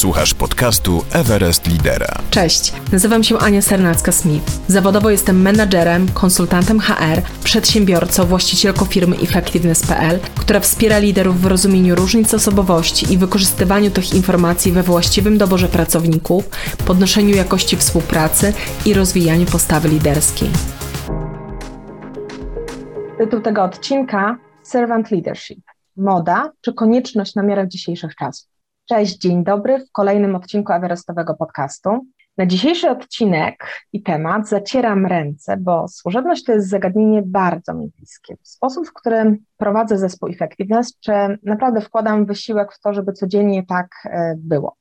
Słuchasz podcastu Everest Lidera. Cześć, nazywam się Ania Sernacka-Smith. Zawodowo jestem menadżerem, konsultantem HR, przedsiębiorcą, właścicielką firmy Effectiveness.pl, która wspiera liderów w rozumieniu różnic osobowości i wykorzystywaniu tych informacji we właściwym doborze pracowników, podnoszeniu jakości współpracy i rozwijaniu postawy liderskiej. Tytuł tego odcinka Servant Leadership. Moda czy konieczność na miarę dzisiejszych czasów? Cześć, dzień dobry w kolejnym odcinku Everestowego podcastu. Na dzisiejszy odcinek i temat zacieram ręce, bo służebność to jest zagadnienie bardzo mi bliskie. Sposób, w którym prowadzę zespół Effectiveness, czy naprawdę wkładam wysiłek w to, żeby codziennie tak e, było.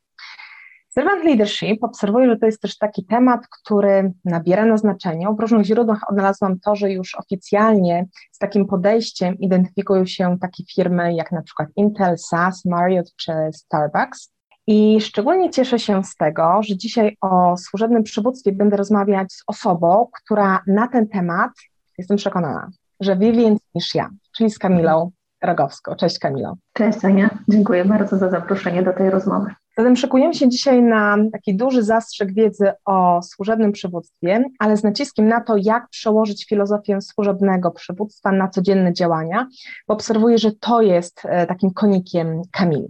Servant leadership obserwuję, że to jest też taki temat, który nabiera na znaczeniu. W różnych źródłach odnalazłam to, że już oficjalnie z takim podejściem identyfikują się takie firmy jak na przykład Intel, SAS, Marriott czy Starbucks. I szczególnie cieszę się z tego, że dzisiaj o służebnym przywództwie będę rozmawiać z osobą, która na ten temat, jestem przekonana, że wie więcej niż ja, czyli z Kamilą Rogowską. Cześć Kamilo. Cześć Ania, dziękuję bardzo za zaproszenie do tej rozmowy. Zatem szykujemy się dzisiaj na taki duży zastrzyk wiedzy o służebnym przywództwie, ale z naciskiem na to, jak przełożyć filozofię służebnego przywództwa na codzienne działania, bo obserwuję, że to jest e, takim konikiem Kamili.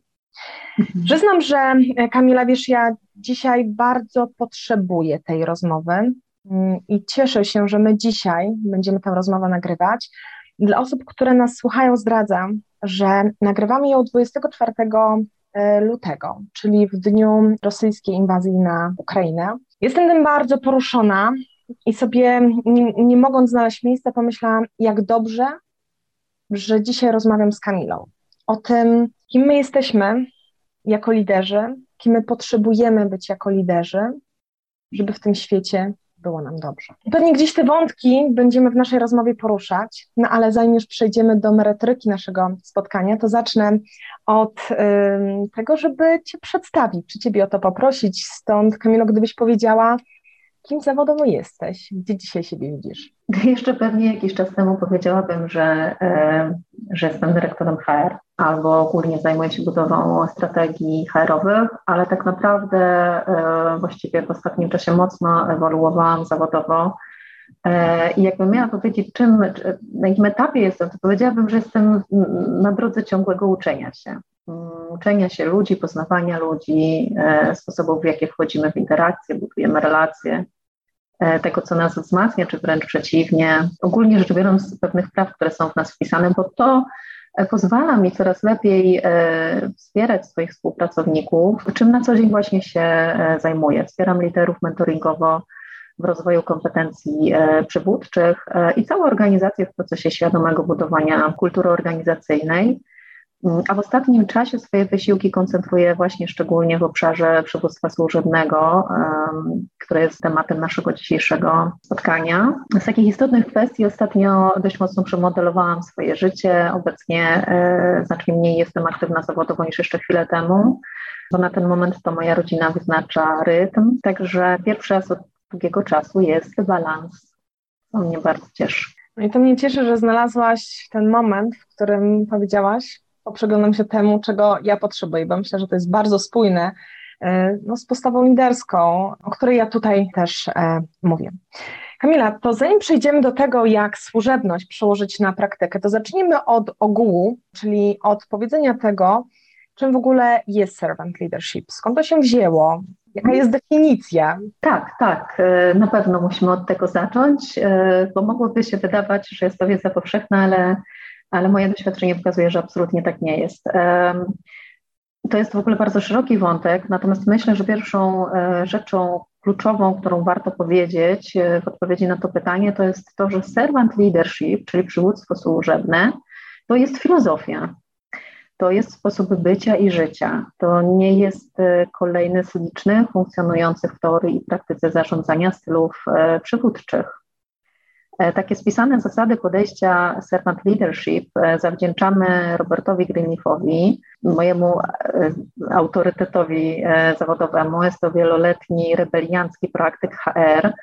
Mhm. Przyznam, że e, Kamila, wiesz, ja dzisiaj bardzo potrzebuję tej rozmowy mm, i cieszę się, że my dzisiaj będziemy tę rozmowę nagrywać. Dla osób, które nas słuchają, zdradzam, że nagrywamy ją 24 E, lutego, czyli w dniu rosyjskiej inwazji na Ukrainę. Jestem tym bardzo poruszona i sobie, nie, nie mogąc znaleźć miejsca, pomyślałam, jak dobrze, że dzisiaj rozmawiam z Kamilą o tym, kim my jesteśmy jako liderzy, kim my potrzebujemy być jako liderzy, żeby w tym świecie było nam dobrze. Pewnie gdzieś te wątki będziemy w naszej rozmowie poruszać, no ale zanim już przejdziemy do merytoryki naszego spotkania, to zacznę od y, tego, żeby Cię przedstawić, czy Ciebie o to poprosić. Stąd, Kamilo, gdybyś powiedziała, kim zawodowo jesteś? Gdzie dzisiaj siebie widzisz? Jeszcze pewnie jakiś czas temu powiedziałabym, że, że jestem dyrektorem HR albo ogólnie zajmuję się budową strategii HR-owych, ale tak naprawdę e, właściwie w ostatnim czasie mocno ewoluowałam zawodowo. E, I jakbym miała powiedzieć, czym, na jakim etapie jestem, to powiedziałabym, że jestem na drodze ciągłego uczenia się. Mm, uczenia się ludzi, poznawania ludzi, e, sposobów, w jakie wchodzimy w interakcje, budujemy relacje, tego, co nas wzmacnia, czy wręcz przeciwnie. Ogólnie rzecz biorąc, pewnych praw, które są w nas wpisane, bo to E, pozwala mi coraz lepiej e, wspierać swoich współpracowników, czym na co dzień właśnie się e, zajmuję. Wspieram liderów mentoringowo w rozwoju kompetencji przywódczych i całą organizację w procesie świadomego budowania kultury organizacyjnej. A w ostatnim czasie swoje wysiłki koncentruję właśnie szczególnie w obszarze przywództwa służebnego, które jest tematem naszego dzisiejszego spotkania. Z takich istotnych kwestii ostatnio dość mocno przemodelowałam swoje życie. Obecnie e, znacznie mniej jestem aktywna zawodowo niż jeszcze chwilę temu, bo na ten moment to moja rodzina wyznacza rytm. Także pierwszy raz od długiego czasu jest balans, co mnie bardzo cieszy. No i to mnie cieszy, że znalazłaś ten moment, w którym powiedziałaś, poprzeglądam się temu, czego ja potrzebuję, bo myślę, że to jest bardzo spójne e, no, z postawą liderską, o której ja tutaj też e, mówię. Kamila, to zanim przejdziemy do tego, jak służebność przełożyć na praktykę, to zacznijmy od ogółu, czyli od powiedzenia tego, czym w ogóle jest servant leadership, skąd to się wzięło, jaka jest definicja. Tak, tak, e, na pewno musimy od tego zacząć, bo mogłoby się wydawać, że jest to wiedza powszechna, ale ale moje doświadczenie pokazuje, że absolutnie tak nie jest. To jest w ogóle bardzo szeroki wątek, natomiast myślę, że pierwszą e, rzeczą kluczową, którą warto powiedzieć e, w odpowiedzi na to pytanie, to jest to, że servant leadership, czyli przywództwo służebne, to jest filozofia. To jest sposób bycia i życia. To nie jest e, kolejny z licznych funkcjonujących w teorii i praktyce zarządzania stylów przywódczych. E, takie spisane zasady podejścia servant leadership e, zawdzięczamy Robertowi Greenleafowi, mojemu e, autorytetowi zawodowemu. Jest to wieloletni rebeliancki praktyk HR,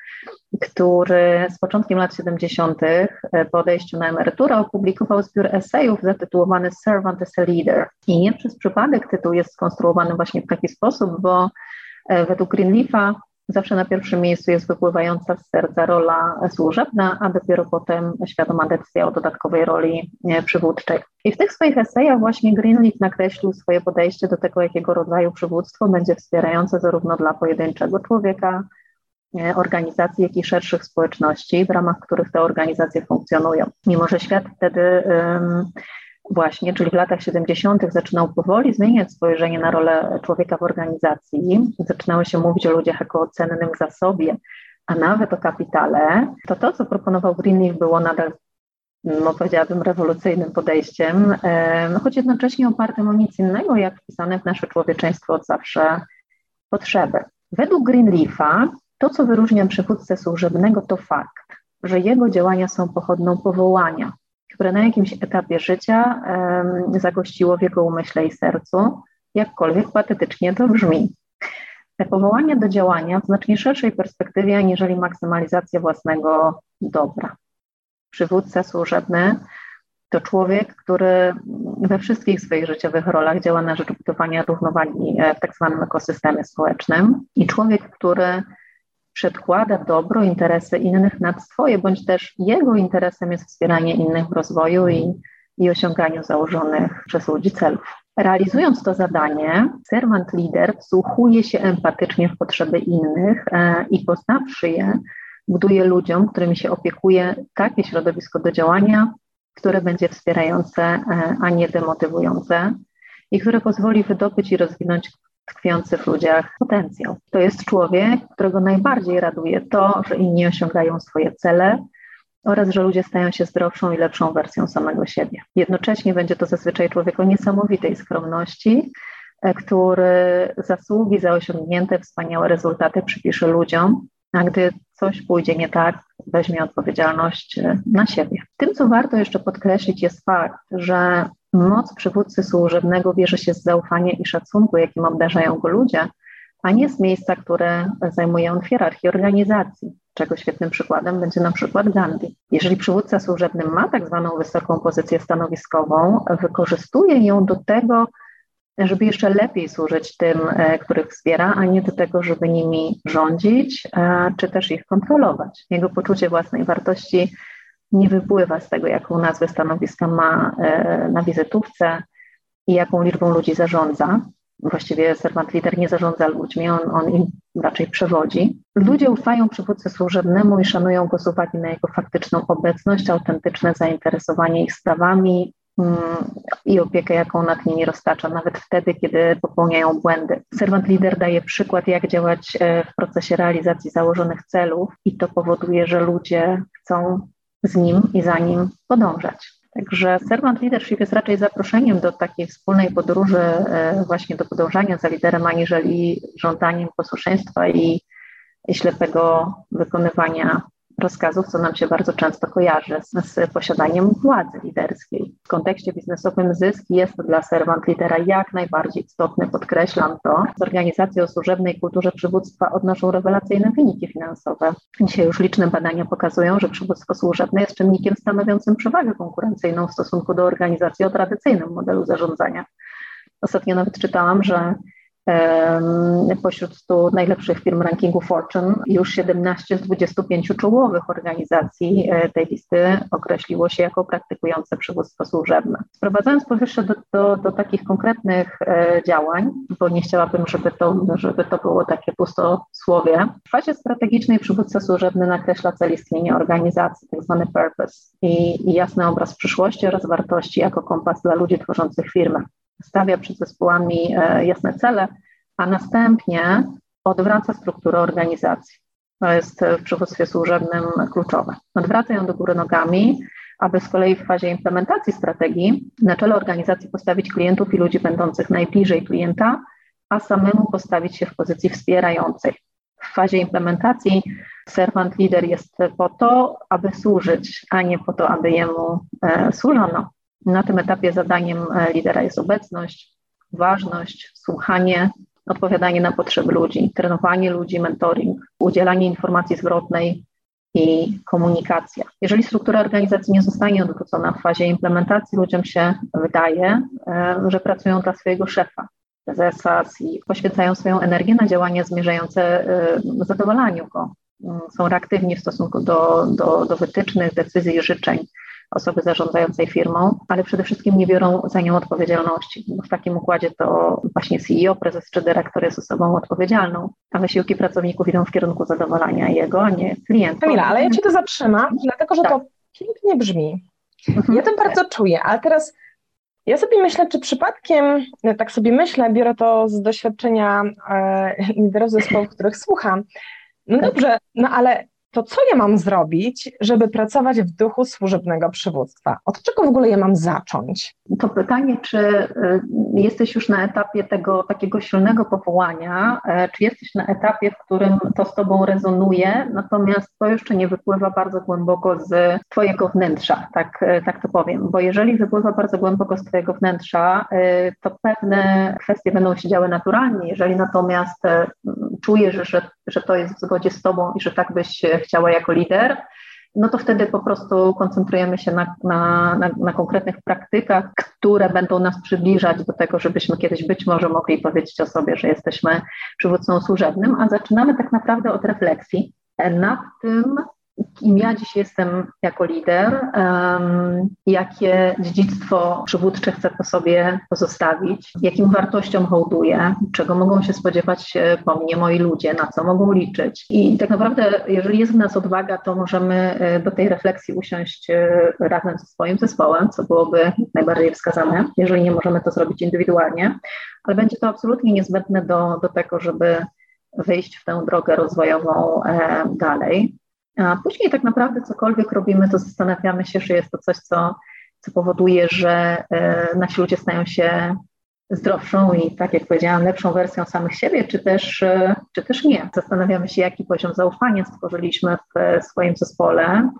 który z początkiem lat 70. po odejściu na emeryturę opublikował zbiór esejów zatytułowany Servant as a Leader. I nie przez przypadek tytuł jest skonstruowany właśnie w taki sposób, bo według Greenleafa Zawsze na pierwszym miejscu jest wypływająca z serca rola służebna, a dopiero potem świadoma decyzja o dodatkowej roli e, przywódczej. I w tych swoich esejach właśnie Greenleaf nakreślił swoje podejście do tego, jakiego rodzaju przywództwo będzie wspierające zarówno dla pojedynczego człowieka, e, organizacji, jak i szerszych społeczności, w ramach których te organizacje funkcjonują. Mimo, że świat wtedy właśnie, czyli w latach 70. zaczynał powoli zmieniać spojrzenie na rolę człowieka w organizacji, zaczynało się mówić o ludziach jako o cennym zasobie, a nawet o kapitale, to to, co proponował Greenleaf, było nadal, no powiedziałabym, rewolucyjnym podejściem, choć jednocześnie opartym o nic innego, jak wpisane w nasze człowieczeństwo od zawsze potrzeby. Według Greenleafa to, co wyróżnia przywódcę służebnego, to fakt, że jego działania są pochodną powołania, które na jakimś etapie życia um, zagościło w jego umyśle i sercu, jakkolwiek patetycznie to brzmi. Te powołanie do działania w znacznie szerszej perspektywie, aniżeli maksymalizacja własnego dobra. Przywódca służebny to człowiek, który we wszystkich swoich życiowych rolach działa na rzecz budowania równowagi w tak zwanym ekosystemie społecznym i człowiek, który przedkłada dobro, interesy innych nad swoje, bądź też jego interesem jest wspieranie innych w rozwoju i, i osiąganiu założonych przez ludzi celów. Realizując to zadanie, servant leader wsłuchuje się empatycznie w potrzeby innych e, i poznawszy je, buduje ludziom, którymi się opiekuje, takie środowisko do działania, które będzie wspierające, e, a nie demotywujące i które pozwoli wydobyć i rozwinąć tkwiący w ludziach potencjał. To jest człowiek, którego najbardziej raduje to, że inni osiągają swoje cele oraz że ludzie stają się zdrowszą i lepszą wersją samego siebie. Jednocześnie będzie to zazwyczaj człowiek o niesamowitej skromności, e, który zasługi za osiągnięte wspaniałe rezultaty przypisze ludziom, a gdy coś pójdzie nie tak, weźmie odpowiedzialność e, na siebie. Tym, co warto jeszcze podkreślić, jest fakt, że Moc przywódcy służebnego bierze się z zaufania i szacunku, jakim obdarzają go ludzie, a nie z miejsca, które zajmuje on w hierarchii organizacji, czego świetnym przykładem będzie na przykład Gandhi. Jeżeli przywódca służebny ma tak zwaną wysoką pozycję stanowiskową, wykorzystuje ją do tego, żeby jeszcze lepiej służyć tym, e, których wspiera, a nie do tego, żeby nimi rządzić, e, czy też ich kontrolować. Jego poczucie własnej wartości nie wypływa z tego, jaką nazwę stanowiska ma e, na wizytówce i jaką liczbą ludzi zarządza. Właściwie servant lider nie zarządza ludźmi, on, on im raczej przewodzi. Ludzie ufają przywódcy służebnemu i szanują go z uwagi na jego faktyczną obecność, autentyczne zainteresowanie ich sprawami mm, i opiekę, jaką nad nimi roztacza, nawet wtedy, kiedy popełniają błędy. Servant lider daje przykład, jak działać e, w procesie realizacji założonych celów, i to powoduje, że ludzie chcą z nim i za nim podążać. Także servant leadership jest raczej zaproszeniem do takiej wspólnej podróży, e, właśnie do podążania za liderem, aniżeli żądaniem posłuszeństwa i, i ślepego wykonywania rozkazów, co nam się bardzo często kojarzy z, z, posiadaniem władzy liderskiej. W kontekście biznesowym zysk jest dla serwant lidera jak najbardziej istotny, podkreślam to. Z organizacji o służebnej kulturze przywództwa odnoszą rewelacyjne wyniki finansowe. Dzisiaj już liczne badania pokazują, że przywództwo służebne jest czynnikiem stanowiącym przewagę konkurencyjną w stosunku do organizacji o tradycyjnym modelu zarządzania. Ostatnio nawet czytałam, że Pośród 100 najlepszych firm rankingu Fortune już 17 z 25 czołowych organizacji e, tej listy określiło się jako praktykujące przywództwo służebne. Sprowadzając powyższe do, do, do takich konkretnych e, działań, bo nie chciałabym, żeby to, żeby to było takie pustosłowie, w fazie strategicznej przywódca służebny nakreśla cel istnienia organizacji, tak zwany purpose i, i jasny obraz przyszłości oraz wartości jako kompas dla ludzi tworzących firmę stawia przed zespołami e, jasne cele, a następnie odwraca strukturę organizacji. To jest w przywództwie służebnym kluczowe. Odwraca ją do góry nogami, aby z kolei w fazie implementacji strategii na czele organizacji postawić klientów i ludzi będących najbliżej klienta, a samemu postawić się w pozycji wspierającej. W fazie implementacji servant lider jest po to, aby służyć, a nie po to, aby jemu e, służono. Na tym etapie zadaniem e, lidera jest obecność, ważność, słuchanie, odpowiadanie na potrzeby ludzi, trenowanie ludzi, mentoring, udzielanie informacji zwrotnej i komunikacja. Jeżeli struktura organizacji nie zostanie odwrócona w fazie implementacji, ludziom się wydaje, e, że pracują dla swojego szefa, prezesa i poświęcają swoją energię na działania zmierzające do zadowalaniu go. Mm, są reaktywni w stosunku do, do, do wytycznych, decyzji i życzeń osoby zarządzającej firmą, ale przede wszystkim nie biorą za nią odpowiedzialności. W takim układzie to właśnie CEO, prezes czy dyrektor jest osobą odpowiedzialną, a wysiłki pracowników idą w kierunku zadowalania jego, a nie klienta. Kamila, ale ja Cię to zatrzymam, dlatego że tak. to pięknie brzmi. Mhm. Ja to bardzo czuję, ale teraz ja sobie myślę, czy przypadkiem, tak sobie myślę, biorę to z doświadczenia e, liderów zespołów, których słucham. No dobrze, no ale to co ja mam zrobić, żeby pracować w duchu służebnego przywództwa? Od czego w ogóle ja mam zacząć? To pytanie, czy y, jesteś już na etapie tego takiego silnego powołania, e, czy jesteś na etapie, w którym to z Tobą rezonuje, natomiast to jeszcze nie wypływa bardzo głęboko z Twojego wnętrza, tak, e, tak to powiem. Bo jeżeli wypływa bardzo głęboko z Twojego wnętrza, e, to pewne kwestie będą się działy naturalnie. Jeżeli natomiast czujesz, że, że to jest w zgodzie z Tobą i że tak byś chciała jako lider, no to wtedy po prostu koncentrujemy się na, na, na, na, konkretnych praktykach, które będą nas przybliżać do tego, żebyśmy kiedyś być może mogli powiedzieć o sobie, że jesteśmy przywódcą służebnym, a zaczynamy tak naprawdę od refleksji nad tym, kim ja dziś jestem jako lider, um, jakie dziedzictwo przywódcze chcę po sobie pozostawić, jakim wartościom hołduję, czego mogą się spodziewać e, po mnie moi ludzie, na co mogą liczyć. I tak naprawdę, jeżeli jest w nas odwaga, to możemy e, do tej refleksji usiąść e, razem ze swoim zespołem, co byłoby najbardziej wskazane, jeżeli nie możemy to zrobić indywidualnie, ale będzie to absolutnie niezbędne do, do tego, żeby wyjść w tę drogę rozwojową dalej. A później tak naprawdę cokolwiek robimy, to zastanawiamy się, że jest to coś, co, co powoduje, że e, nasi ludzie stają się zdrowszą i, tak jak powiedziałam, lepszą wersją samych siebie, czy też, e, czy też nie. Zastanawiamy się, jaki poziom zaufania stworzyliśmy w swoim zespole,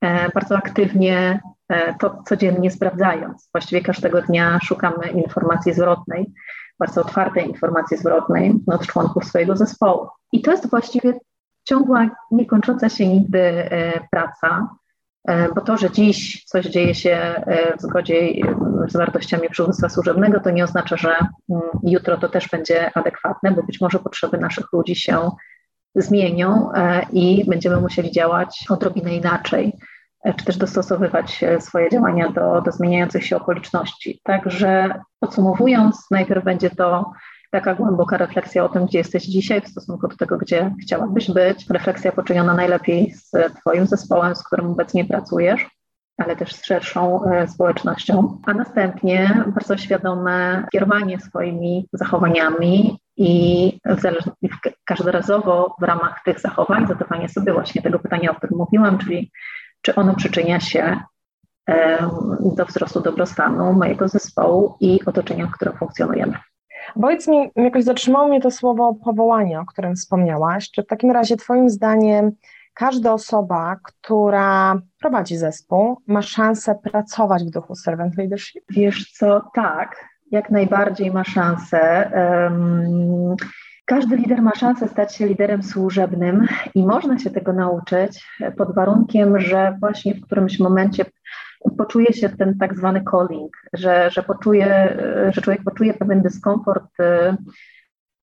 e, bardzo aktywnie to codziennie sprawdzając. Właściwie każdego dnia szukamy informacji zwrotnej, bardzo otwartej informacji zwrotnej od członków swojego zespołu. I to jest właściwie ciągła, niekończąca się nigdy e, praca, e, bo to, że dziś coś dzieje się e, w zgodzie z wartościami przywództwa służebnego, to nie oznacza, że mm, jutro to też będzie adekwatne, bo być może potrzeby naszych ludzi się zmienią i będziemy musieli działać odrobinę inaczej, czy też dostosowywać swoje działania do, do zmieniających się okoliczności. Także podsumowując, najpierw będzie to taka głęboka refleksja o tym, gdzie jesteś dzisiaj w stosunku do tego, gdzie chciałabyś być. Refleksja poczyniona najlepiej z Twoim zespołem, z którym obecnie pracujesz, ale też z szerszą e, społecznością. A następnie bardzo świadome kierowanie swoimi zachowaniami i każdorazowo w ramach tych zachowań zadawanie sobie właśnie tego pytania, o którym mówiłam, czyli czy ono przyczynia się do wzrostu dobrostanu mojego zespołu i otoczenia, w którym funkcjonujemy. Powiedz mi, jakoś zatrzymało mnie to słowo powołanie, o którym wspomniałaś. Czy w takim razie Twoim zdaniem każda osoba, która prowadzi zespół, ma szansę pracować w duchu servant leadership? Wiesz co, tak, jak najbardziej ma szansę. Um, każdy lider ma szansę stać się liderem służebnym i można się tego nauczyć pod warunkiem, że właśnie w którymś momencie poczuje się ten tak zwany calling, że, że, poczuje, że człowiek poczuje pewien dyskomfort, e,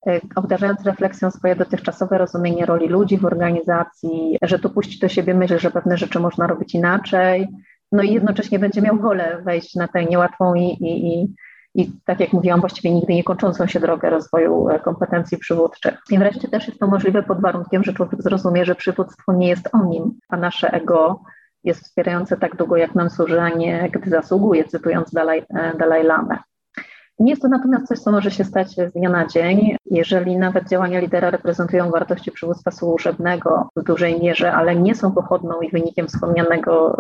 e, obdarzając refleksją swoje dotychczasowe rozumienie roli ludzi w organizacji, że dopuści do siebie myśl, że pewne rzeczy można robić inaczej, no i jednocześnie będzie miał wolę wejść na tę niełatwą i, i, i i tak jak mówiłam, właściwie nigdy nie kończącą się drogę rozwoju e, kompetencji przywódczych. I wreszcie też jest to możliwe pod warunkiem, że człowiek zrozumie, że przywództwo nie jest o nim, a nasze ego jest wspierające tak długo, jak nam służy, a nie gdy zasługuje, cytując Dalaj, e, Dalaj Lamę. Nie jest to natomiast coś, co może się stać z dnia na dzień. Jeżeli nawet działania lidera reprezentują wartości przywództwa służebnego w dużej mierze, ale nie są pochodną i wynikiem wspomnianego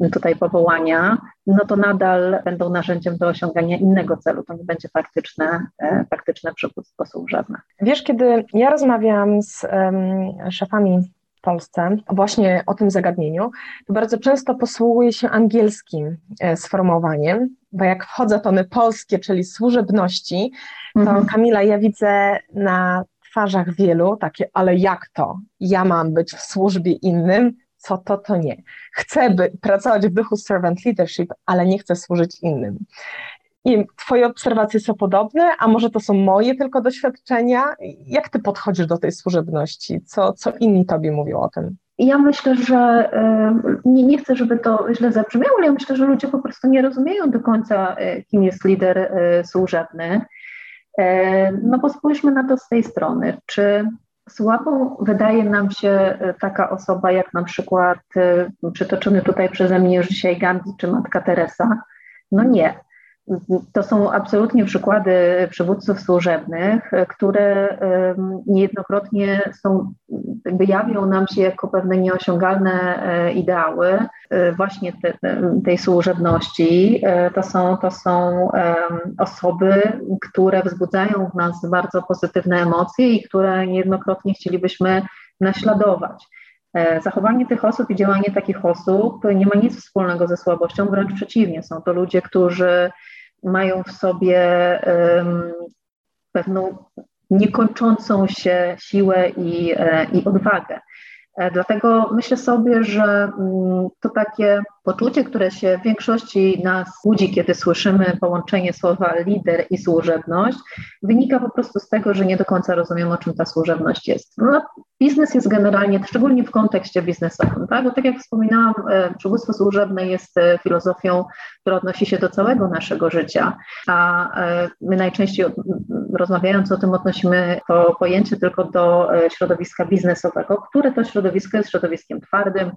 e, tutaj powołania, no to nadal będą narzędziem do osiągania innego celu. To nie będzie faktyczne, e, faktyczne przywództwo służebne. Wiesz, kiedy ja rozmawiam z um, szefami Polsce właśnie o tym zagadnieniu, to bardzo często posługuje się angielskim e, sformułowaniem, bo jak wchodzą tony polskie, czyli służebności, to mhm. Kamila, ja widzę na twarzach wielu takie, ale jak to? Ja mam być w służbie innym? Co to, to nie. Chcę by, pracować w duchu servant leadership, ale nie chcę służyć innym. I Twoje obserwacje są podobne, a może to są moje tylko doświadczenia? Jak Ty podchodzisz do tej służebności? Co, co inni Tobie mówią o tym? Ja myślę, że nie, nie chcę, żeby to źle zabrzmiało, ale ja myślę, że ludzie po prostu nie rozumieją do końca, e, kim jest lider e, służebny. No bo spójrzmy na to z tej strony. Czy słabą wydaje nam się taka osoba, jak na przykład przytoczony tutaj przeze mnie już dzisiaj Gandhi czy Matka Teresa? No nie. To są absolutnie przykłady przywódców służebnych, które niejednokrotnie są, jakby jawią nam się jako pewne nieosiągalne e, ideały e, właśnie te, tej służebności. E, to są, to są osoby, które wzbudzają w nas bardzo pozytywne emocje i które niejednokrotnie chcielibyśmy naśladować. Zachowanie tych osób i działanie takich osób nie ma nic wspólnego ze słabością, wręcz przeciwnie. Są to ludzie, którzy mają w sobie pewną niekończącą się siłę i, e, i odwagę. E, dlatego myślę sobie, że mm, to takie poczucie, które się w większości nas budzi, kiedy słyszymy połączenie słowa lider i służebność, wynika po prostu z tego, że nie do końca rozumiemy, o czym ta służebność jest. No, biznes jest generalnie, szczególnie w kontekście biznesowym, tak? bo tak jak wspominałam, e, przywództwo służebne jest e, filozofią, która odnosi się do całego naszego życia, a my najczęściej rozmawiając o tym odnosimy to pojęcie tylko do środowiska biznesowego, które to środowisko jest środowiskiem twardym,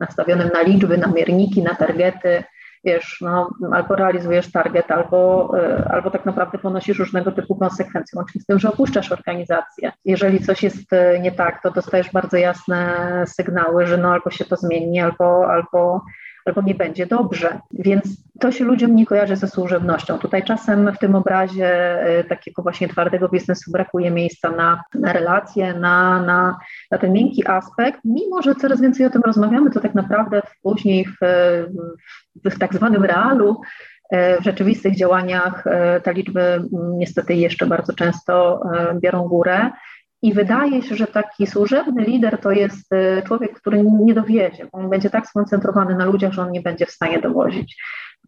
nastawionym na liczby, na mierniki, na targety, wiesz, no, albo realizujesz target, albo, e, albo tak naprawdę ponosisz różnego typu konsekwencje, łącznie z tym, że opuszczasz organizację. Jeżeli coś jest e, nie tak, to dostajesz bardzo jasne sygnały, że no albo się to zmieni, albo, albo albo nie będzie dobrze. Więc to się ludziom nie kojarzy ze służebnością. Tutaj czasem w tym obrazie e, takiego właśnie twardego biznesu brakuje miejsca na, na relacje, na, na, na ten miękki aspekt. Mimo, że coraz więcej o tym rozmawiamy, to tak naprawdę później w, w, w tak zwanym realu e, w rzeczywistych działaniach e, te liczby niestety jeszcze bardzo często biorą górę. I wydaje się, że taki służebny lider to jest y, człowiek, który nie dowiezie. On będzie tak skoncentrowany na ludziach, że on nie będzie w stanie dowozić.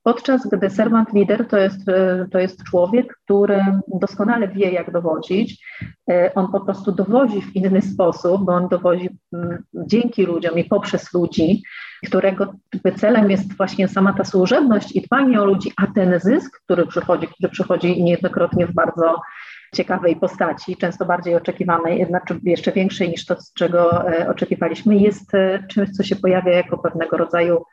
Podczas gdy servant leader to jest, y, to jest człowiek, który doskonale wie, jak dowodzić. Y, on po prostu dowodzi w inny sposób, bo on dowodzi mm, dzięki ludziom i poprzez ludzi, którego celem jest właśnie sama ta służebność i dbanie o ludzi, a ten zysk, który przychodzi, który przychodzi niejednokrotnie w bardzo ciekawej postaci, często bardziej oczekiwanej, znaczy jeszcze większej niż to, czego e, oczekiwaliśmy, jest e, czymś, co się pojawia jako pewnego rodzaju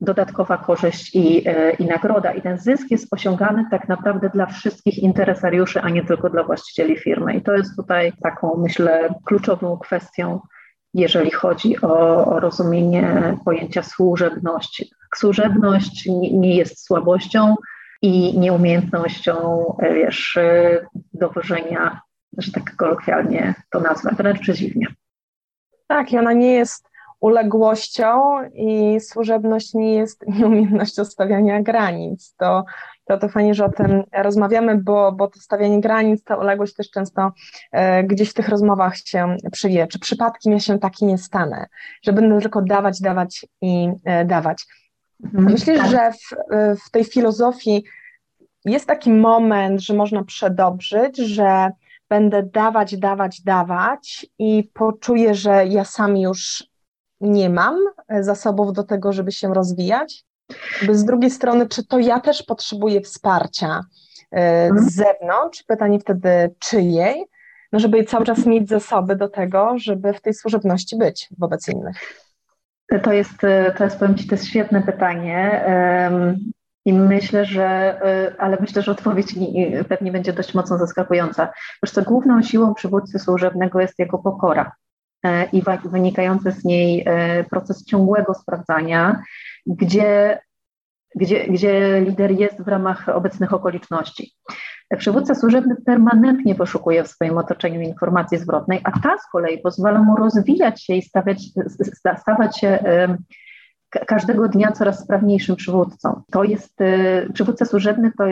dodatkowa korzyść i, e, i nagroda. I ten zysk jest osiągany tak naprawdę dla wszystkich interesariuszy, a nie tylko dla właścicieli firmy. I to jest tutaj taką, myślę, kluczową kwestią, jeżeli chodzi o, o rozumienie pojęcia służebności. Służebność nie, nie jest słabością, i nieumiejętnością, e, wiesz, e, dowożenia, że tak kolokwialnie to nazwę, wręcz przeciwnie. Tak, i ona nie jest uległością i służebność nie jest nieumiejętnością stawiania granic. To, to, to fajnie, że o tym rozmawiamy, bo, bo to stawianie granic, ta uległość też często e, gdzieś w tych rozmowach się przyje. Czy przypadkiem ja się taki nie stanę, że będę tylko dawać, dawać i e, dawać. Mhm. Myślisz, tak. że w, w tej filozofii jest taki moment, że można przedobrzyć, że będę dawać, dawać, dawać i poczuję, że ja sam już nie mam zasobów do tego, żeby się rozwijać? Z drugiej strony, czy to ja też potrzebuję wsparcia z mhm. zewnątrz? Pytanie wtedy czyjej? No, żeby cały czas mieć zasoby do tego, żeby w tej służebności być wobec innych. To jest, e, to jest, powiem Ci, to jest świetne pytanie. I myślę, że, e, ale myślę, że odpowiedź pewnie będzie dość mocno zaskakująca. Wiesz co, główną siłą przywódcy służebnego jest jego pokora e, i wynikający z niej proces ciągłego sprawdzania, gdzie, gdzie, gdzie lider jest w ramach obecnych okoliczności. Przywódca służebny permanentnie poszukuje w swoim otoczeniu informacji zwrotnej, a ta z kolei pozwala mu rozwijać się i stawiać, stawać się każdego dnia coraz sprawniejszym przywódcą. To jest y, przywódca służebny, to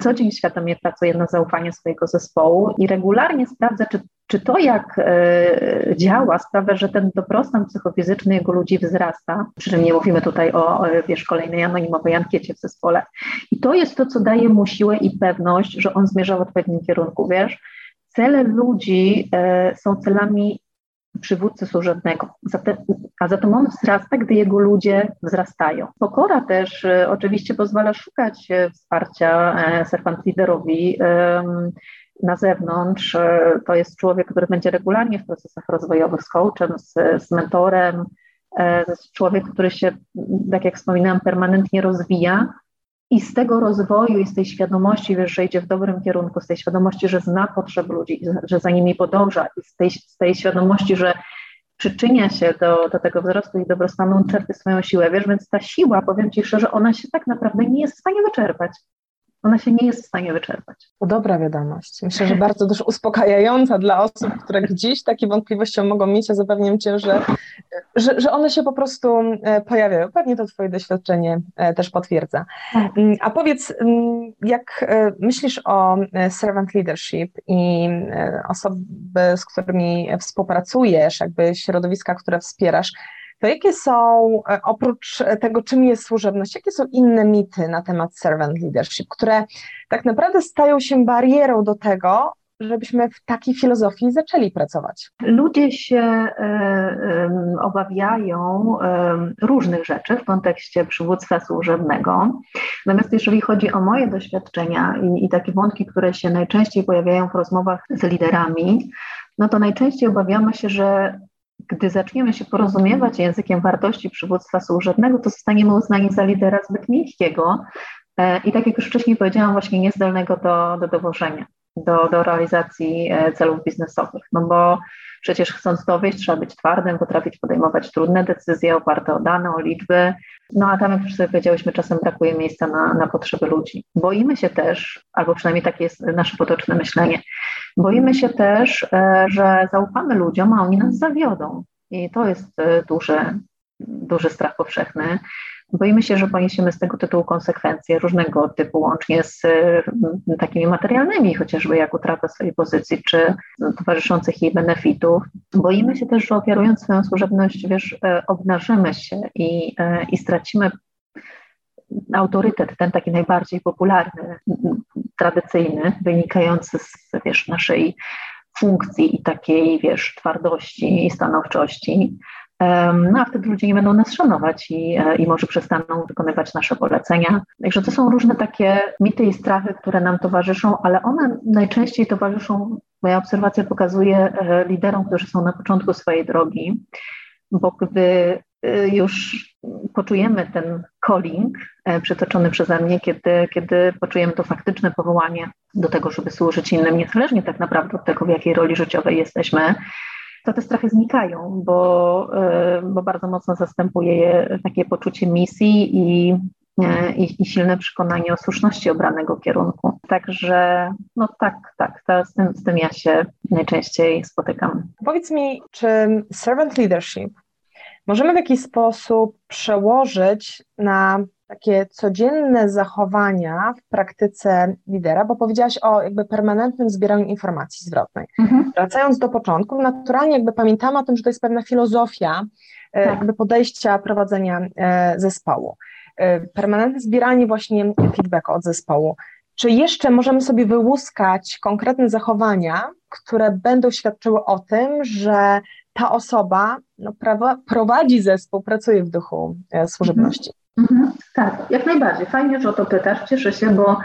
co dzień świadomie pracuje na zaufanie swojego zespołu i regularnie sprawdza, czy, czy to, jak y, działa, sprawia, że ten dobrostan psychofizyczny jego ludzi wzrasta. Przy czym nie mówimy tutaj o, wiesz, kolejnej anonimowej ankiecie w zespole. I to jest to, co daje mu siłę i pewność, że on zmierza w odpowiednim kierunku, wiesz. Cele ludzi y, są celami przywódcy służebnego. A zatem on wzrasta, gdy jego ludzie wzrastają. Pokora też e, oczywiście pozwala szukać e, wsparcia e, servant leaderowi na zewnątrz. To jest człowiek, który będzie regularnie w procesach rozwojowych z coachem, z, z mentorem, człowiek, który się, tak jak wspominałam, permanentnie rozwija, i z tego rozwoju i z tej świadomości, wiesz, że idzie w dobrym kierunku, z tej świadomości, że zna potrzeby ludzi, że za nimi podąża, i z tej, z tej świadomości, że przyczynia się do, do tego wzrostu i dobrostanu, czerpie swoją siłę, wiesz, więc ta siła, powiem Ci szczerze, ona się tak naprawdę nie jest w stanie wyczerpać ona się nie jest w stanie wyczerpać. To dobra wiadomość. Myślę, że bardzo też uspokajająca dla osób, które gdzieś takie wątpliwości mogą mieć. Ja zapewniam Cię, że, że, że one się po prostu e, pojawiają. Pewnie to Twoje doświadczenie e, też potwierdza. Tak. Mm, a powiedz, mm, jak e, myślisz o servant leadership i osoby, z którymi współpracujesz, jakby środowiska, które wspierasz, to jakie są, e, oprócz tego, czym jest służebność, jakie są inne mity na temat servant leadership, które tak naprawdę stają się barierą do tego, żebyśmy w takiej filozofii zaczęli pracować? Ludzie się e, obawiają różnych rzeczy w kontekście przywództwa służebnego. Natomiast jeżeli chodzi o moje doświadczenia i, i takie wątki, które się najczęściej pojawiają w rozmowach z liderami, no to najczęściej obawiamy się, że gdy zaczniemy się porozumiewać językiem wartości przywództwa służebnego, to zostaniemy uznani za lidera zbyt miękkiego e, i tak jak już wcześniej powiedziałam, właśnie niezdolnego do, do dowożenia, do, do realizacji e, celów biznesowych. No bo przecież chcąc to wyjść, trzeba być twardym, potrafić podejmować trudne decyzje oparte o dane, o liczby. No a tam, jak już sobie powiedziałyśmy, czasem brakuje miejsca na, na potrzeby ludzi. Boimy się też, albo przynajmniej takie jest nasze potoczne myślenie, boimy się też, e, że zaufamy ludziom, a oni nas zawiodą. I to jest e, duży, duży strach powszechny. Boimy się, że poniesiemy z tego tytułu konsekwencje różnego typu, łącznie z takimi materialnymi, chociażby jak utrata swojej pozycji, czy towarzyszących jej benefitów. Boimy się też, że ofiarując swoją służebność, wiesz, e, obnażymy się i, e, i stracimy autorytet, ten taki najbardziej popularny, tradycyjny, wynikający z wiesz, naszej funkcji i takiej, wiesz, twardości i stanowczości. No a wtedy ludzie nie będą nas szanować i, e, i może przestaną wykonywać nasze polecenia. Także to są różne takie mity i strachy, które nam towarzyszą, ale one najczęściej towarzyszą, moja obserwacja pokazuje, e, liderom, którzy są na początku swojej drogi, bo gdy e, już poczujemy ten calling przytoczony przeze mnie, kiedy, kiedy poczujemy to faktyczne powołanie do tego, żeby służyć innym, niezależnie tak naprawdę od tego, w jakiej roli życiowej jesteśmy, to te strachy znikają, bo, e, bo bardzo mocno zastępuje je takie poczucie misji i, e, i, i, silne przekonanie o słuszności obranego kierunku. Także no tak, tak, to z, tym, z tym ja się najczęściej spotykam. Powiedz mi, czy servant leadership możemy w jakiś sposób przełożyć na takie codzienne zachowania w praktyce lidera, bo powiedziałaś o jakby permanentnym zbieraniu informacji zwrotnej. Mhm. Wracając do początku, naturalnie jakby pamiętamy o tym, że to jest pewna filozofia e, tak. jakby podejścia prowadzenia e, zespołu. E, permanentne zbieranie właśnie feedbacku od zespołu. Czy jeszcze możemy sobie wyłuskać konkretne zachowania, które będą świadczyły o tym, że ta osoba no, prawa, prowadzi zespół, pracuje w duchu służebności? Mhm, tak, jak najbardziej. Fajnie, że o to pytasz. Cieszę się, bo,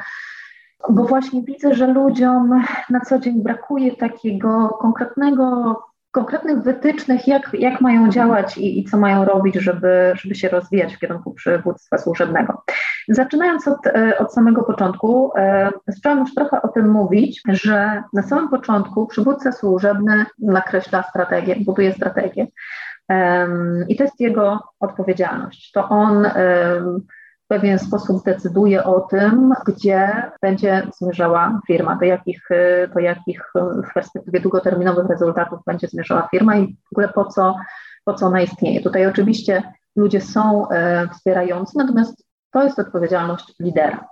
bo właśnie widzę, że ludziom na co dzień brakuje takiego konkretnego, konkretnych wytycznych, jak, jak mają działać i, i co mają robić, żeby, żeby się rozwijać w kierunku przywództwa służebnego. Zaczynając od, e, od samego początku, e, już trochę o tym mówić, że na samym początku przywódca służebny nakreśla strategię, buduje strategię. I to jest jego odpowiedzialność. To on pewien sposób decyduje o tym, gdzie będzie zmierzała firma, do jakich, do jakich w perspektywie długoterminowych rezultatów będzie zmierzała firma i w ogóle po co, po co ona istnieje. Tutaj oczywiście ludzie są e, wspierający, natomiast to jest odpowiedzialność lidera.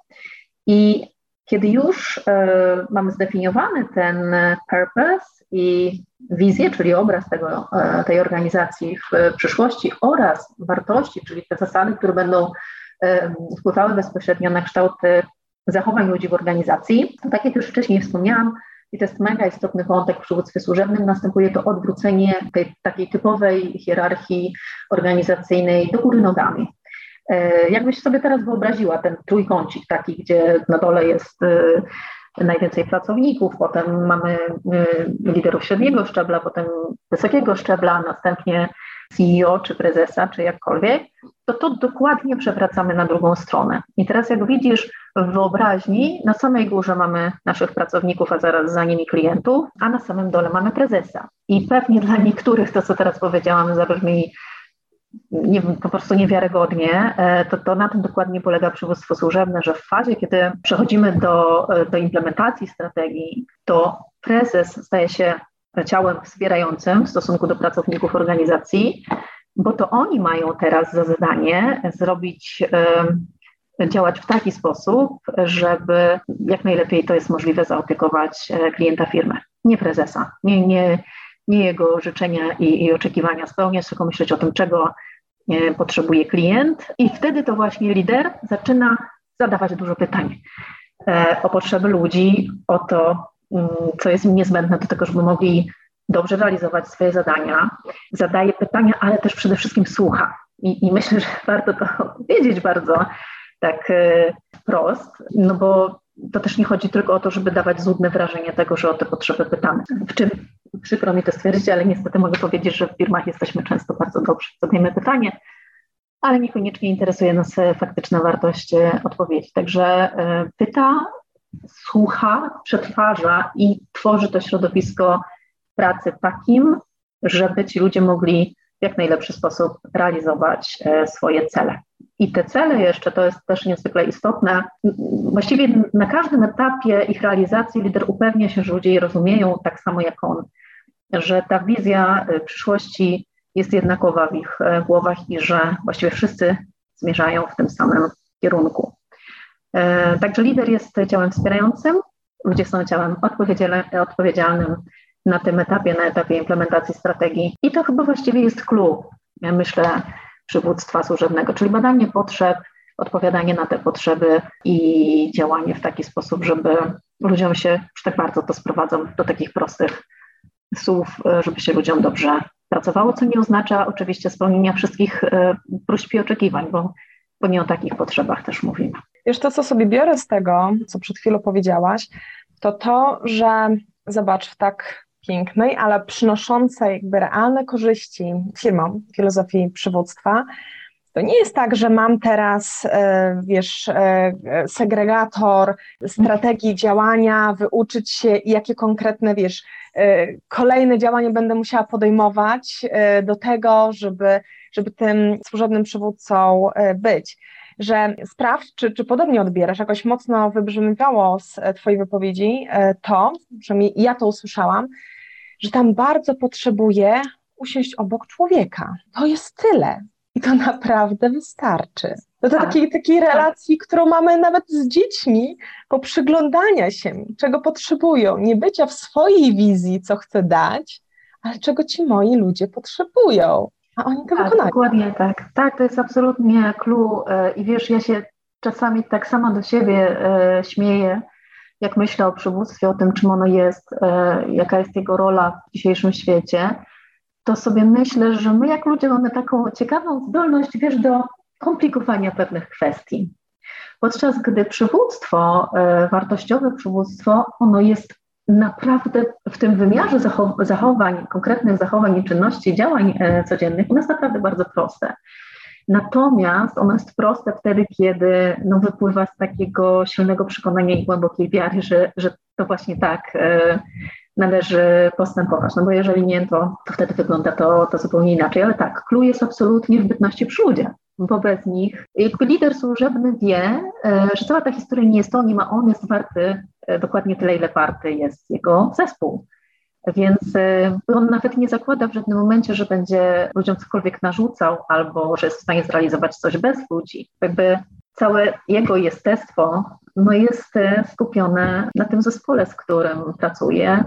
I kiedy już e, mamy zdefiniowany ten purpose i wizję, czyli obraz tego, e, tej organizacji w przyszłości oraz wartości, czyli te zasady, które będą wpływały bezpośrednio na kształt zachowań ludzi w organizacji, to tak jak już wcześniej wspomniałam, i to jest mega istotny wątek w przywództwie służebnym, następuje to odwrócenie tej takiej typowej hierarchii organizacyjnej do góry nogami. E, jakbyś sobie teraz wyobraziła ten trójkącik taki, gdzie na dole jest e, najwięcej pracowników, potem mamy e, liderów średniego szczebla, potem wysokiego szczebla, następnie CEO czy prezesa, czy jakkolwiek, to to dokładnie przewracamy na drugą stronę. I teraz jak widzisz w wyobraźni, na samej górze mamy naszych pracowników, a zaraz za nimi klientów, a na samym dole mamy prezesa. I pewnie dla niektórych to, co teraz powiedziałam, zabrzmi nie, po prostu niewiarygodnie, e, to, to na tym dokładnie polega przywództwo służebne, że w fazie, kiedy przechodzimy do, e, do implementacji strategii, to prezes staje się ciałem wspierającym w stosunku do pracowników organizacji, bo to oni mają teraz za zadanie zrobić, działać w taki sposób, żeby jak najlepiej to jest możliwe zaopiekować e, klienta firmy, nie prezesa, nie, nie, nie jego życzenia i, i oczekiwania spełniać, tylko myśleć o tym, czego e, potrzebuje klient i wtedy to właśnie lider zaczyna zadawać dużo pytań e, o potrzeby ludzi, o to, mm, co jest im niezbędne do tego, żeby mogli dobrze realizować swoje zadania, zadaje pytania, ale też przede wszystkim słucha. I, i myślę, że warto to wiedzieć bardzo tak e, wprost, no bo to też nie chodzi tylko o to, żeby dawać złudne wrażenie tego, że o te potrzeby pytamy. W czym przykro mi to stwierdzić, ale niestety mogę powiedzieć, że w firmach jesteśmy często bardzo dobrzy. Zadajemy pytanie, ale niekoniecznie interesuje nas faktyczna wartość e, odpowiedzi. Także e, pyta, słucha, przetwarza i tworzy to środowisko pracy takim, żeby ci ludzie mogli w jak najlepszy sposób realizować e, swoje cele. I te cele jeszcze, to jest też niezwykle istotne, właściwie na każdym etapie ich realizacji lider upewnia się, że ludzie je rozumieją tak samo jak on, że ta wizja e, przyszłości jest jednakowa w ich e, głowach i że właściwie wszyscy zmierzają w tym samym kierunku. Także lider jest ciałem wspierającym, ludzie są ciałem odpowiedzialnym na tym etapie, na etapie implementacji strategii. I to chyba właściwie jest ja myślę, przywództwa służebnego, czyli badanie potrzeb, odpowiadanie na te potrzeby i działanie w taki sposób, żeby ludziom się, już tak bardzo to sprowadzam do takich prostych słów, żeby się ludziom dobrze pracowało, co nie oznacza oczywiście spełnienia wszystkich e, próśb i oczekiwań, bo, bo nie o takich potrzebach też mówimy. Wiesz, to co sobie biorę z tego, co przed chwilą powiedziałaś, to to, że zobacz, w tak pięknej, ale przynoszącej jakby realne korzyści firmom filozofii przywództwa. To nie jest tak, że mam teraz, e, wiesz, e, segregator strategii działania, wyuczyć się, jakie konkretne, wiesz, e, kolejne działania będę musiała podejmować do tego, żeby, żeby tym służebnym przywódcą być że sprawdź, czy, czy podobnie odbierasz. Jakoś mocno wybrzmiewało z Twojej wypowiedzi to, przynajmniej ja to usłyszałam, że tam bardzo potrzebuje usiąść obok człowieka. To jest tyle. I to naprawdę wystarczy. Do tak. takiej, takiej relacji, którą mamy nawet z dziećmi, poprzyglądania się, czego potrzebują. Nie bycia w swojej wizji, co chcę dać, ale czego ci moi ludzie potrzebują. A oni to tak, wykonają. Dokładnie tak. Tak, to jest absolutnie clue. E, I wiesz, ja się czasami tak sama do siebie e, śmieję, jak myślę o przywództwie, o tym, czym ono jest, e, jaka jest jego rola w dzisiejszym świecie, to sobie myślę, że my, jak ludzie, mamy taką ciekawą zdolność, wiesz, do komplikowania pewnych kwestii. Podczas gdy przywództwo, wartościowe przywództwo, ono jest naprawdę w tym wymiarze zachowań, konkretnych zachowań i czynności, działań e, codziennych, u nas naprawdę bardzo proste. Natomiast ono jest proste wtedy, kiedy no, wypływa z takiego silnego przekonania i głębokiej wiary, że, że to właśnie tak e, należy postępować. No bo jeżeli nie, to, to wtedy wygląda to, to zupełnie inaczej. Ale tak, clue jest absolutnie w bytności przy ludzie. Bo bez nich jakby lider służebny wie, e, że cała ta historia nie jest to nim, a on jest warty e, dokładnie tyle, ile warty jest jego zespół. Więc e, on nawet nie zakłada w żadnym momencie, że będzie ludziom cokolwiek narzucał albo że jest w stanie zrealizować coś bez ludzi. Jakby całe jego jestestwo no jest skupione na tym zespole, z którym pracuje,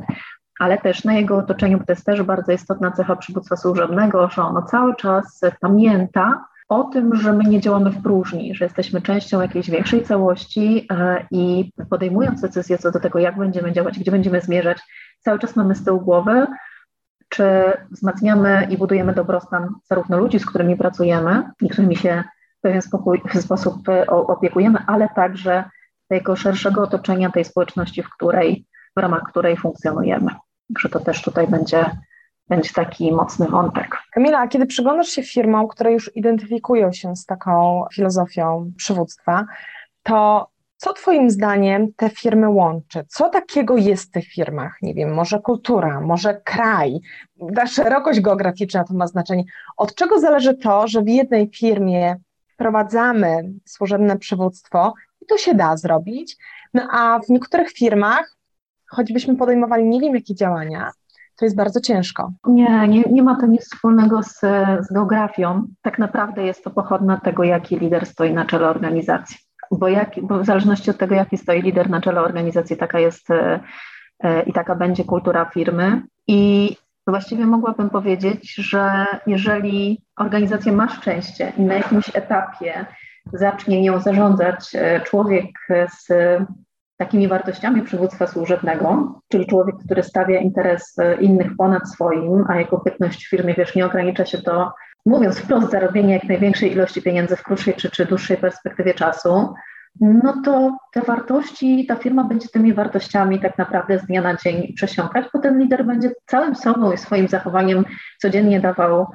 ale też na jego otoczeniu, bo to jest też bardzo istotna cecha przywództwa służebnego, że ono cały czas pamięta o tym, że my nie działamy w próżni, że jesteśmy częścią jakiejś większej całości e, i podejmując decyzję co do tego, jak będziemy działać, gdzie będziemy zmierzać, cały czas mamy z tyłu głowy, czy wzmacniamy i budujemy dobrostan zarówno ludzi, z którymi pracujemy i którymi się w pewien spokój, w sposób e, opiekujemy, ale także tego szerszego otoczenia tej społeczności, w której, w ramach której funkcjonujemy. Także to też tutaj będzie będzie taki mocny wątek. Kamila, a kiedy przyglądasz się firmom, które już identyfikują się z taką filozofią przywództwa, to co Twoim zdaniem te firmy łączy? Co takiego jest w tych firmach? Nie wiem, może kultura, może kraj, ta szerokość geograficzna to ma znaczenie. Od czego zależy to, że w jednej firmie wprowadzamy służebne przywództwo i to się da zrobić, no a w niektórych firmach, choćbyśmy podejmowali nie wiem jakie działania, to jest bardzo ciężko. Nie, nie, nie ma to nic wspólnego z, z geografią. Tak naprawdę jest to pochodne od tego, jaki lider stoi na czele organizacji. Bo, jak, bo w zależności od tego, jaki stoi lider na czele organizacji, taka jest e, e, i taka będzie kultura firmy. I właściwie mogłabym powiedzieć, że jeżeli organizacja ma szczęście i na jakimś etapie zacznie nią zarządzać e, człowiek z takimi wartościami przywództwa służebnego, czyli człowiek, który stawia interes e, innych ponad swoim, a jego bytność w firmie, wiesz, nie ogranicza się do, mówiąc wprost, zarobienia jak największej ilości pieniędzy w krótszej czy, czy dłuższej perspektywie czasu, no to te wartości, ta firma będzie tymi wartościami tak naprawdę z dnia na dzień przesiąkać, bo ten lider będzie całym sobą i swoim zachowaniem codziennie dawał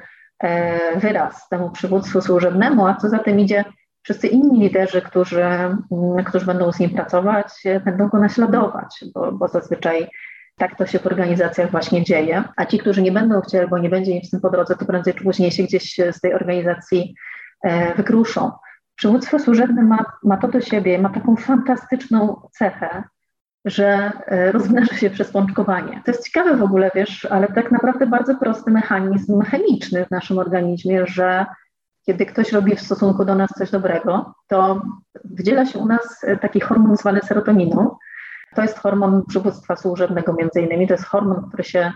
e, wyraz temu przywództwu służebnemu, a co za tym idzie, wszyscy inni liderzy, którzy, mm, którzy będą z nim pracować, będą go naśladować, bo, bo zazwyczaj tak to się w organizacjach właśnie dzieje, a ci, którzy nie będą chcieli, bo nie będzie im w tym po drodze, to prędzej czy później się gdzieś z tej organizacji e, wykruszą. Przywództwo służebne ma, ma to do siebie, ma taką fantastyczną cechę, że e, rozmnaża się przez pączkowanie. To jest ciekawe w ogóle, wiesz, ale tak naprawdę bardzo prosty mechanizm chemiczny w naszym organizmie, że kiedy ktoś robi w stosunku do nas coś dobrego, to wydziela się u nas e, taki hormon zwany serotoniną. To jest hormon przywództwa służebnego między innymi. To jest hormon, który się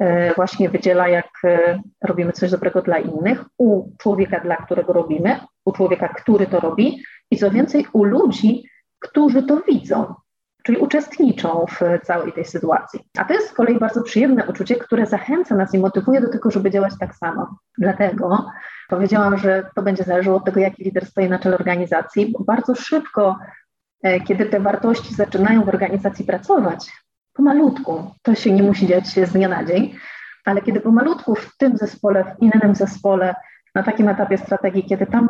e, właśnie wydziela, jak e, robimy coś dobrego dla innych, u człowieka, dla którego robimy, u człowieka, który to robi i co więcej, u ludzi, którzy to widzą, czyli uczestniczą w całej tej sytuacji. A to jest z kolei bardzo przyjemne uczucie, które zachęca nas i motywuje do tego, żeby działać tak samo. Dlatego Powiedziałam, że to będzie zależało od tego, jaki lider stoi na czele organizacji, bo bardzo szybko, e, kiedy te wartości zaczynają w organizacji pracować, pomalutku, to się nie musi dziać z dnia na dzień, ale kiedy pomalutku w tym zespole, w innym zespole, na takim etapie strategii, kiedy tam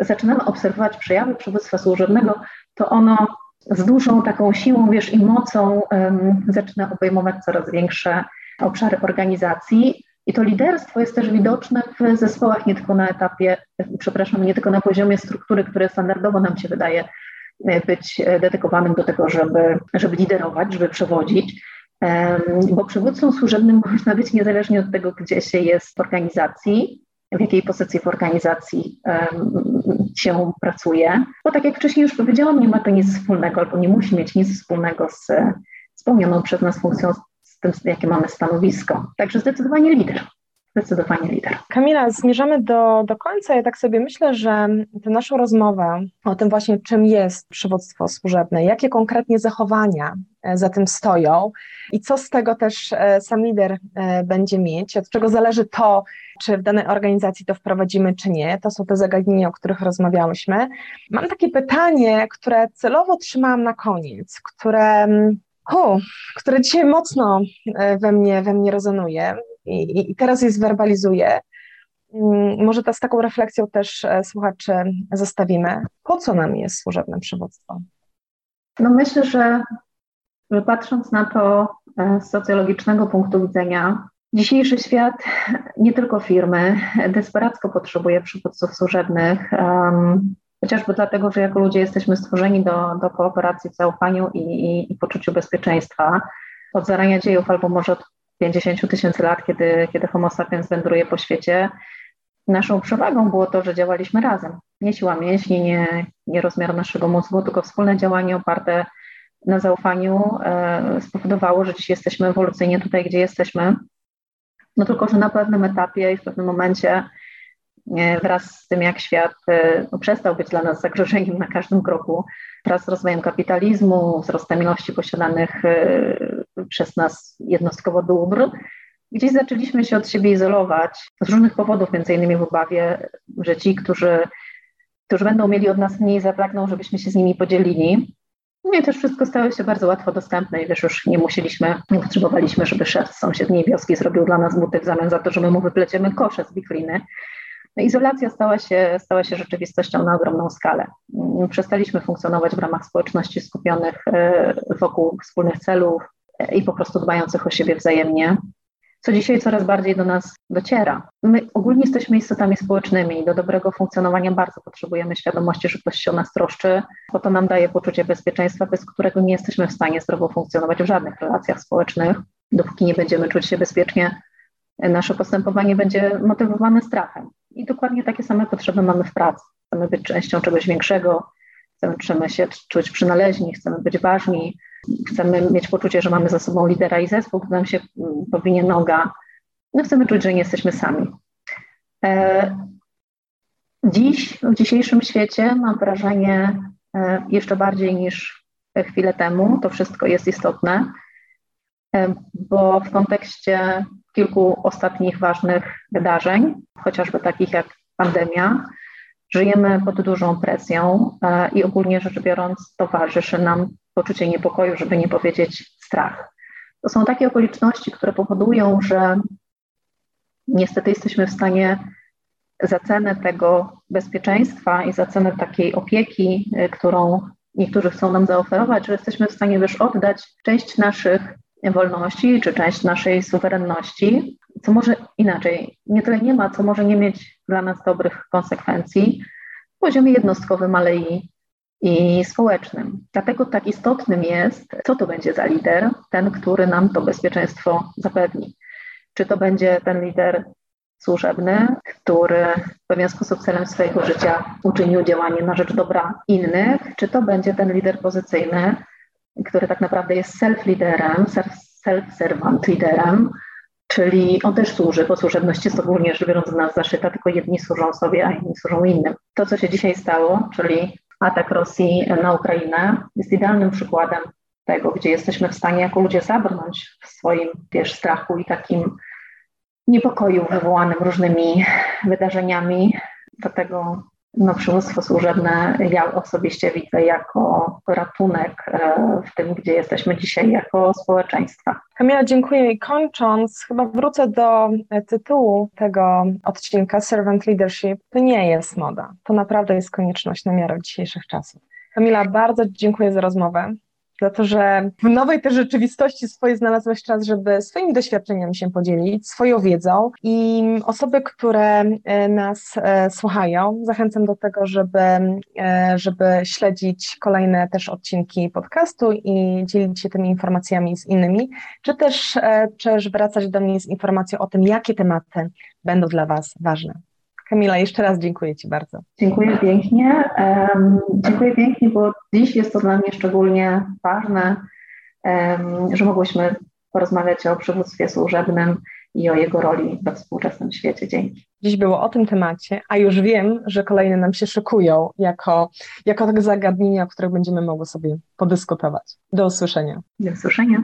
zaczynamy obserwować przejawy przywództwa służebnego, to ono z dużą taką siłą, wiesz, i mocą um, zaczyna obejmować coraz większe obszary organizacji, i to liderstwo jest też widoczne w zespołach nie tylko na etapie, przepraszam, nie tylko na poziomie struktury, które standardowo nam się wydaje e, być e, dedykowanym do tego, żeby, żeby liderować, żeby przewodzić, bo przywódcą służebnym można być niezależnie od tego, gdzie się jest w organizacji, w jakiej pozycji w organizacji się pracuje. Bo tak jak wcześniej już powiedziałam, nie ma to nic wspólnego albo nie musi mieć nic wspólnego z spełnioną przez nas funkcją tym, jakie mamy stanowisko. Także zdecydowanie lider. Zdecydowanie lider. Kamila, zmierzamy do, do końca. Ja tak sobie myślę, że tę naszą rozmowę o tym właśnie, czym jest przywództwo służebne, jakie konkretnie zachowania e, za tym stoją i co z tego też e, sam lider e, będzie mieć, od czego zależy to, czy w danej organizacji to wprowadzimy, czy nie. To są te zagadnienia, o których rozmawiałyśmy. Mam takie pytanie, które celowo trzymałam na koniec, które mm, o, które dzisiaj mocno we mnie, we mnie rezonuje i, teraz je zwerbalizuję. Mm, może to z taką refleksją też e, słuchaczy zostawimy. Po co nam jest służebne przywództwo? No myślę, że, że patrząc na to e, z socjologicznego punktu widzenia, Dzisiejszy świat, nie tylko firmy, desperacko potrzebuje przywódców służebnych, um, chociażby dlatego, że jako ludzie jesteśmy stworzeni do, do kooperacji w zaufaniu i, i, i poczuciu bezpieczeństwa. Od zarania dziejów, albo może od 50 tysięcy lat, kiedy, kiedy Homo sapiens wędruje po świecie, naszą przewagą było to, że działaliśmy razem. Nie siła mięśni, nie, nie rozmiar naszego mózgu, tylko wspólne działanie oparte na zaufaniu e, spowodowało, że dziś jesteśmy ewolucyjnie tutaj, gdzie jesteśmy. No tylko, że na pewnym etapie i w pewnym momencie e, wraz z tym, jak świat e, no, przestał być dla nas zagrożeniem na każdym kroku, wraz z rozwojem kapitalizmu, wzrostem ilości posiadanych e, przez nas jednostkowo dóbr, gdzieś zaczęliśmy się od siebie izolować z różnych powodów, między innymi w obawie, że ci, którzy, którzy będą mieli od nas mniej, zapragną, żebyśmy się z nimi podzielili. No i też wszystko stało się bardzo łatwo dostępne i wiesz, już nie musieliśmy, nie potrzebowaliśmy, żeby szef z sąsiedniej wioski zrobił dla nas buty w zamian za to, że my mu wypleciemy kosze z wikryny. No, izolacja stała się, stała się rzeczywistością na ogromną skalę. Przestaliśmy funkcjonować w ramach społeczności skupionych e, wokół wspólnych celów i po prostu dbających o siebie wzajemnie co dzisiaj coraz bardziej do nas dociera. My ogólnie jesteśmy istotami społecznymi i do dobrego funkcjonowania bardzo potrzebujemy świadomości, że ktoś się o nas troszczy, bo to nam daje poczucie bezpieczeństwa, bez którego nie jesteśmy w stanie zdrowo funkcjonować w żadnych relacjach społecznych. Dopóki nie będziemy czuć się bezpiecznie, nasze postępowanie będzie motywowane strachem. I dokładnie takie same potrzeby mamy w pracy. Chcemy być częścią czegoś większego, chcemy się czuć przynależni, chcemy być ważni, chcemy mieć poczucie, że mamy za sobą lidera i zespół, który nam się mm, powinie noga. No chcemy czuć, że nie jesteśmy sami. E, dziś, w dzisiejszym świecie mam wrażenie, e, jeszcze bardziej niż chwilę temu, to wszystko jest istotne, e, bo w kontekście kilku ostatnich ważnych wydarzeń, chociażby takich jak pandemia, żyjemy pod dużą presją i ogólnie rzecz biorąc towarzyszy nam poczucie niepokoju, żeby nie powiedzieć strach. To są takie okoliczności, które powodują, że niestety jesteśmy w stanie za cenę tego bezpieczeństwa i za cenę takiej opieki, y, którą niektórzy chcą nam zaoferować, że jesteśmy w stanie też oddać część naszych wolności czy część naszej suwerenności, co może inaczej, nie tyle nie ma, co może nie mieć dla nas dobrych konsekwencji w poziomie jednostkowym, ale i i społecznym. Dlatego tak istotnym jest, co to będzie za lider, ten, który nam to bezpieczeństwo zapewni. Czy to będzie ten lider służebny, który w pewien sposób celem swojego życia uczynił działanie na rzecz dobra innych, czy to będzie ten lider pozycyjny, który tak naprawdę jest self-liderem, self-servant liderem, czyli on też służy, bo służebność jest ogólnie rzecz biorąc w nas zaszyta, tylko jedni służą sobie, a inni służą innym. To, co się dzisiaj stało, czyli atak Rosji na Ukrainę jest idealnym przykładem tego, gdzie jesteśmy w stanie jako ludzie zabrnąć w swoim wiesz, strachu i takim niepokoju wywołanym różnymi wydarzeniami. Dlatego no, przywództwo służebne ja osobiście widzę jako ratunek e, w tym, gdzie jesteśmy dzisiaj jako społeczeństwa. Kamila, dziękuję. I kończąc, chyba wrócę do e, tytułu tego odcinka Servant Leadership. To nie jest moda. To naprawdę jest konieczność na miarę dzisiejszych czasów. Kamila, bardzo dziękuję za rozmowę za to, że w nowej też rzeczywistości swojej znalazłeś czas, żeby swoimi doświadczeniami się podzielić, swoją wiedzą i osoby, które e, nas e, słuchają, zachęcam do tego, żeby, e, żeby śledzić kolejne też odcinki podcastu i dzielić się tymi informacjami z innymi, czy też, też wracać do mnie z informacją o tym, jakie tematy będą dla Was ważne. Kamila, jeszcze raz dziękuję Ci bardzo. Dziękuję pięknie. Um, dziękuję pięknie, bo dziś jest to dla mnie szczególnie ważne, um, że mogłyśmy porozmawiać o przywództwie służebnym i o jego roli we współczesnym świecie. Dzięki. Dziś było o tym temacie, a już wiem, że kolejne nam się szykują jako, jako zagadnienia, o których będziemy mogły sobie podyskutować. Do usłyszenia. Do usłyszenia.